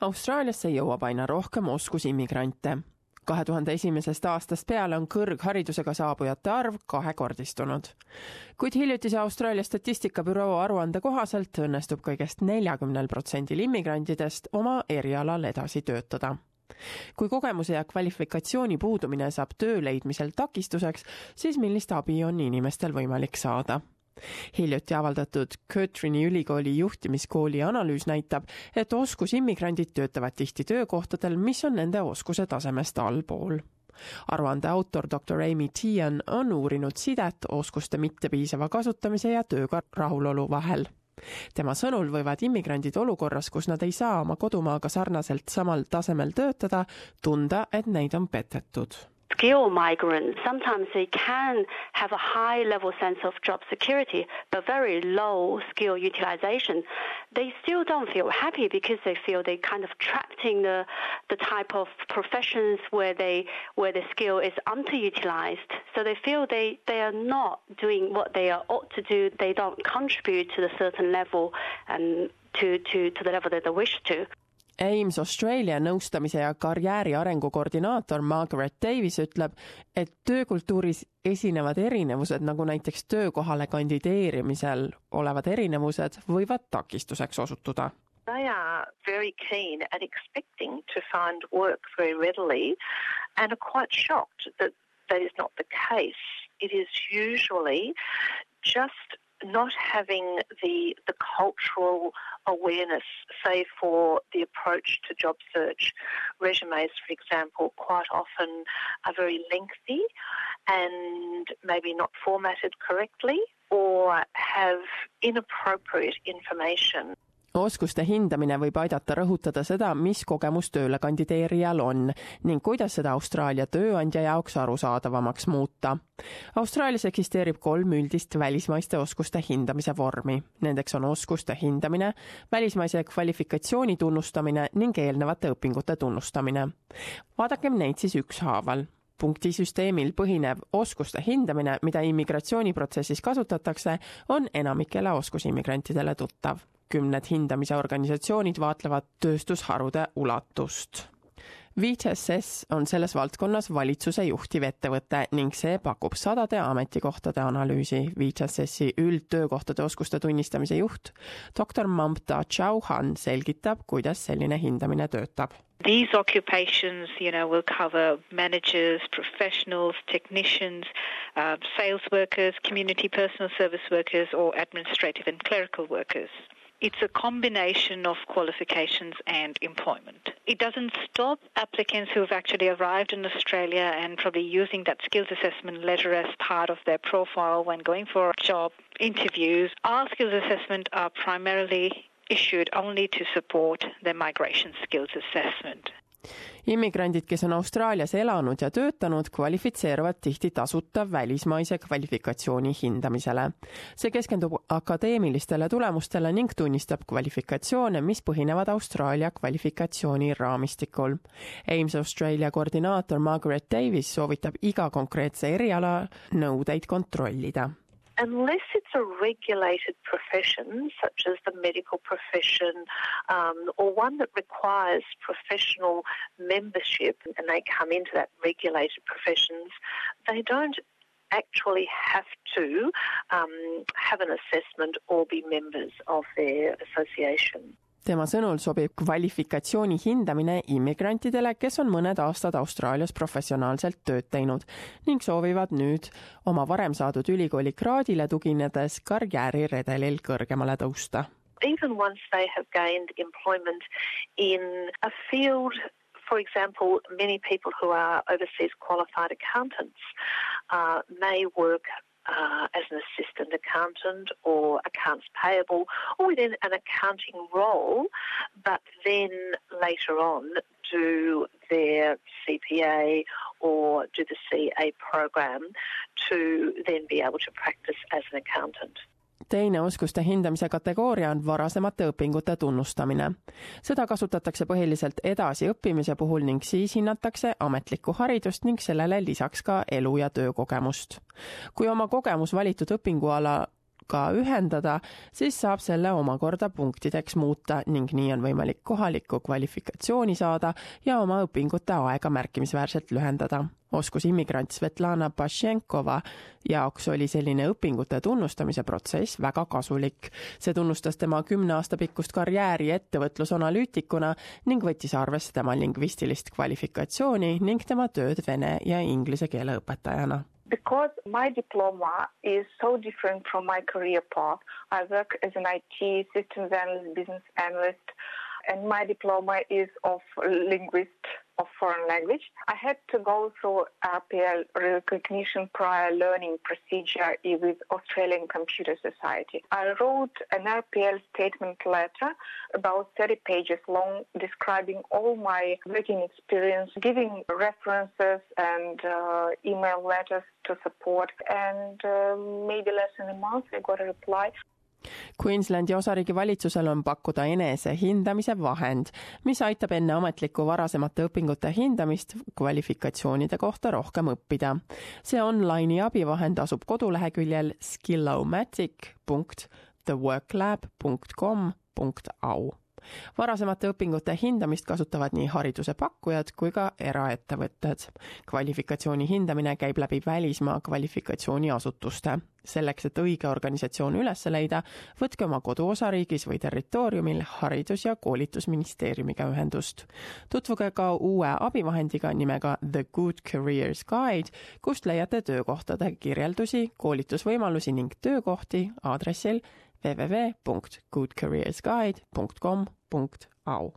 Austraaliasse jõuab aina rohkem oskusimmigrante. kahe tuhande esimesest aastast peale on kõrgharidusega saabujate arv kahekordistunud. kuid hiljutise Austraalia statistikabüroo aruande kohaselt õnnestub kõigest neljakümnel protsendil immigrantidest oma erialal edasi töötada kui kogemuse ja kvalifikatsiooni puudumine saab töö leidmisel takistuseks, siis millist abi on inimestel võimalik saada? Hiljuti avaldatud Curtini ülikooli juhtimiskooli analüüs näitab, et oskusimmigrandid töötavad tihti töökohtadel, mis on nende oskuse tasemest allpool. Aruande autor doktor Amy Tian on uurinud sidet oskuste mittepiisava kasutamise ja tööga rahulolu vahel. Tema sõnul võivad immigrandid olukorras, kus nad ei saa oma kodumaaga sarnaselt samal tasemel töötada, tunda, et neid on petetud skill migrants, sometimes they can have a high level sense of job security, but very low skill utilization. They still don't feel happy because they feel they are kind of trapped in the, the type of professions where they where the skill is underutilized. So they feel they, they are not doing what they are ought to do. They don't contribute to the certain level and to, to, to the level that they wish to. Ames Australia nõustamise ja karjääri arengu koordinaator Margaret Davis ütleb, et töökultuuris esinevad erinevused, nagu näiteks töökohale kandideerimisel olevad erinevused, võivad takistuseks osutuda. They are very keen and expecting to find work very readily and are quite shocked that that is not the case. It is usually just not having the the cultural awareness, say for the approach to job search. Resumes, for example, quite often are very lengthy and maybe not formatted correctly or have inappropriate information. Oskuste hindamine võib aidata rõhutada seda, mis kogemus tööle kandideerijal on ning kuidas seda Austraalia tööandja jaoks arusaadavamaks muuta. Austraalias eksisteerib kolm üldist välismaiste oskuste hindamise vormi. Nendeks on oskuste hindamine, välismaise kvalifikatsiooni tunnustamine ning eelnevate õpingute tunnustamine. vaadakem neid siis ükshaaval punktisüsteemil põhinev oskuste hindamine, mida immigratsiooniprotsessis kasutatakse, on enamikele oskusimmigrantidele tuttav kümned hindamise organisatsioonid vaatlevad tööstusharude ulatust. VHSS on selles valdkonnas valitsuse juhtiv ettevõte ning see pakub sadade ametikohtade analüüsi. VHSS-i üldtöökohtade oskuste tunnistamise juht doktor Mamta Chauhan selgitab, kuidas selline hindamine töötab These occupations, you know, will cover managers, professionals, technicians, uh, sales workers, community personal service workers, or administrative and clerical workers. It's a combination of qualifications and employment. It doesn't stop applicants who have actually arrived in Australia and probably using that skills assessment letter as part of their profile when going for job interviews. Our skills assessment are primarily issued only to support the migration skills assessment. Immigrandid, kes on Austraalias elanud ja töötanud, kvalifitseeruvad tihti tasuta välismaise kvalifikatsiooni hindamisele. see keskendub akadeemilistele tulemustele ning tunnistab kvalifikatsioone, mis põhinevad Austraalia kvalifikatsiooni raamistikul. Ames Australia koordinaator Margaret Davis soovitab iga konkreetse eriala nõudeid kontrollida unless it's a regulated profession, such as the medical profession, um, or one that requires professional membership, and they come into that regulated professions, they don't actually have to um, have an assessment or be members of their association. Tema sõnul sobib kvalifikatsiooni hindamine immigrantidele, kes on mõned aastad Austraalias professionaalselt tööd teinud ning soovivad nüüd oma varem saadud ülikooli kraadile tuginedes karjääriredelil kõrgemale tõusta. Even once they have gained employment in a field for example, many people who are overseas qualified accountants uh, may work uh, as an assistant accountant or accounts payable or within an accounting role, but then later on do their CPA or do the CA program to then be able to practice as an accountant. Teine oskuste hindamise kategooria on varasemate õpingute tunnustamine. seda kasutatakse põhiliselt edasiõppimise puhul ning siis hinnatakse ametlikku haridust ning sellele lisaks ka elu- ja töökogemust. kui oma kogemus valitud õpinguala ka ühendada, siis saab selle omakorda punktideks muuta ning nii on võimalik kohalikku kvalifikatsiooni saada ja oma õpingute aega märkimisväärselt lühendada oskusimmigrant Svetlana Pašenkova jaoks oli selline õpingute tunnustamise protsess väga kasulik. see tunnustas tema kümne aasta pikkust karjääri ettevõtlusanalüütikuna ning võttis arvesse tema lingvistilist kvalifikatsiooni ning tema tööd vene ja inglise keele õpetajana because my diploma is so different from my career path. I work as an IT systems analyst, business analyst, and my diploma is of linguist of foreign language. I had to go through RPL recognition prior learning procedure with Australian Computer Society. I wrote an RPL statement letter about 30 pages long describing all my working experience, giving references and uh, email letters to support. And uh, maybe less than a month, I got a reply. Queenslandi osariigi valitsusel on pakkuda enesehindamise vahend, mis aitab enne ametlikku varasemate õpingute hindamist kvalifikatsioonide kohta rohkem õppida. see online'i abivahend asub koduleheküljel skillomatic.theworklab.com.au varasemate õpingute hindamist kasutavad nii hariduse pakkujad kui ka eraettevõtted. kvalifikatsiooni hindamine käib läbi välismaa kvalifikatsiooniasutuste. selleks, et õige organisatsioon üles leida, võtke oma koduosariigis või territooriumil Haridus- ja Koolitusministeeriumiga ühendust. tutvuge ka uue abivahendiga nimega The Good Careers Guide, kust leiate töökohtade kirjeldusi, koolitusvõimalusi ning töökohti aadressil www.goodcareersguide.com.au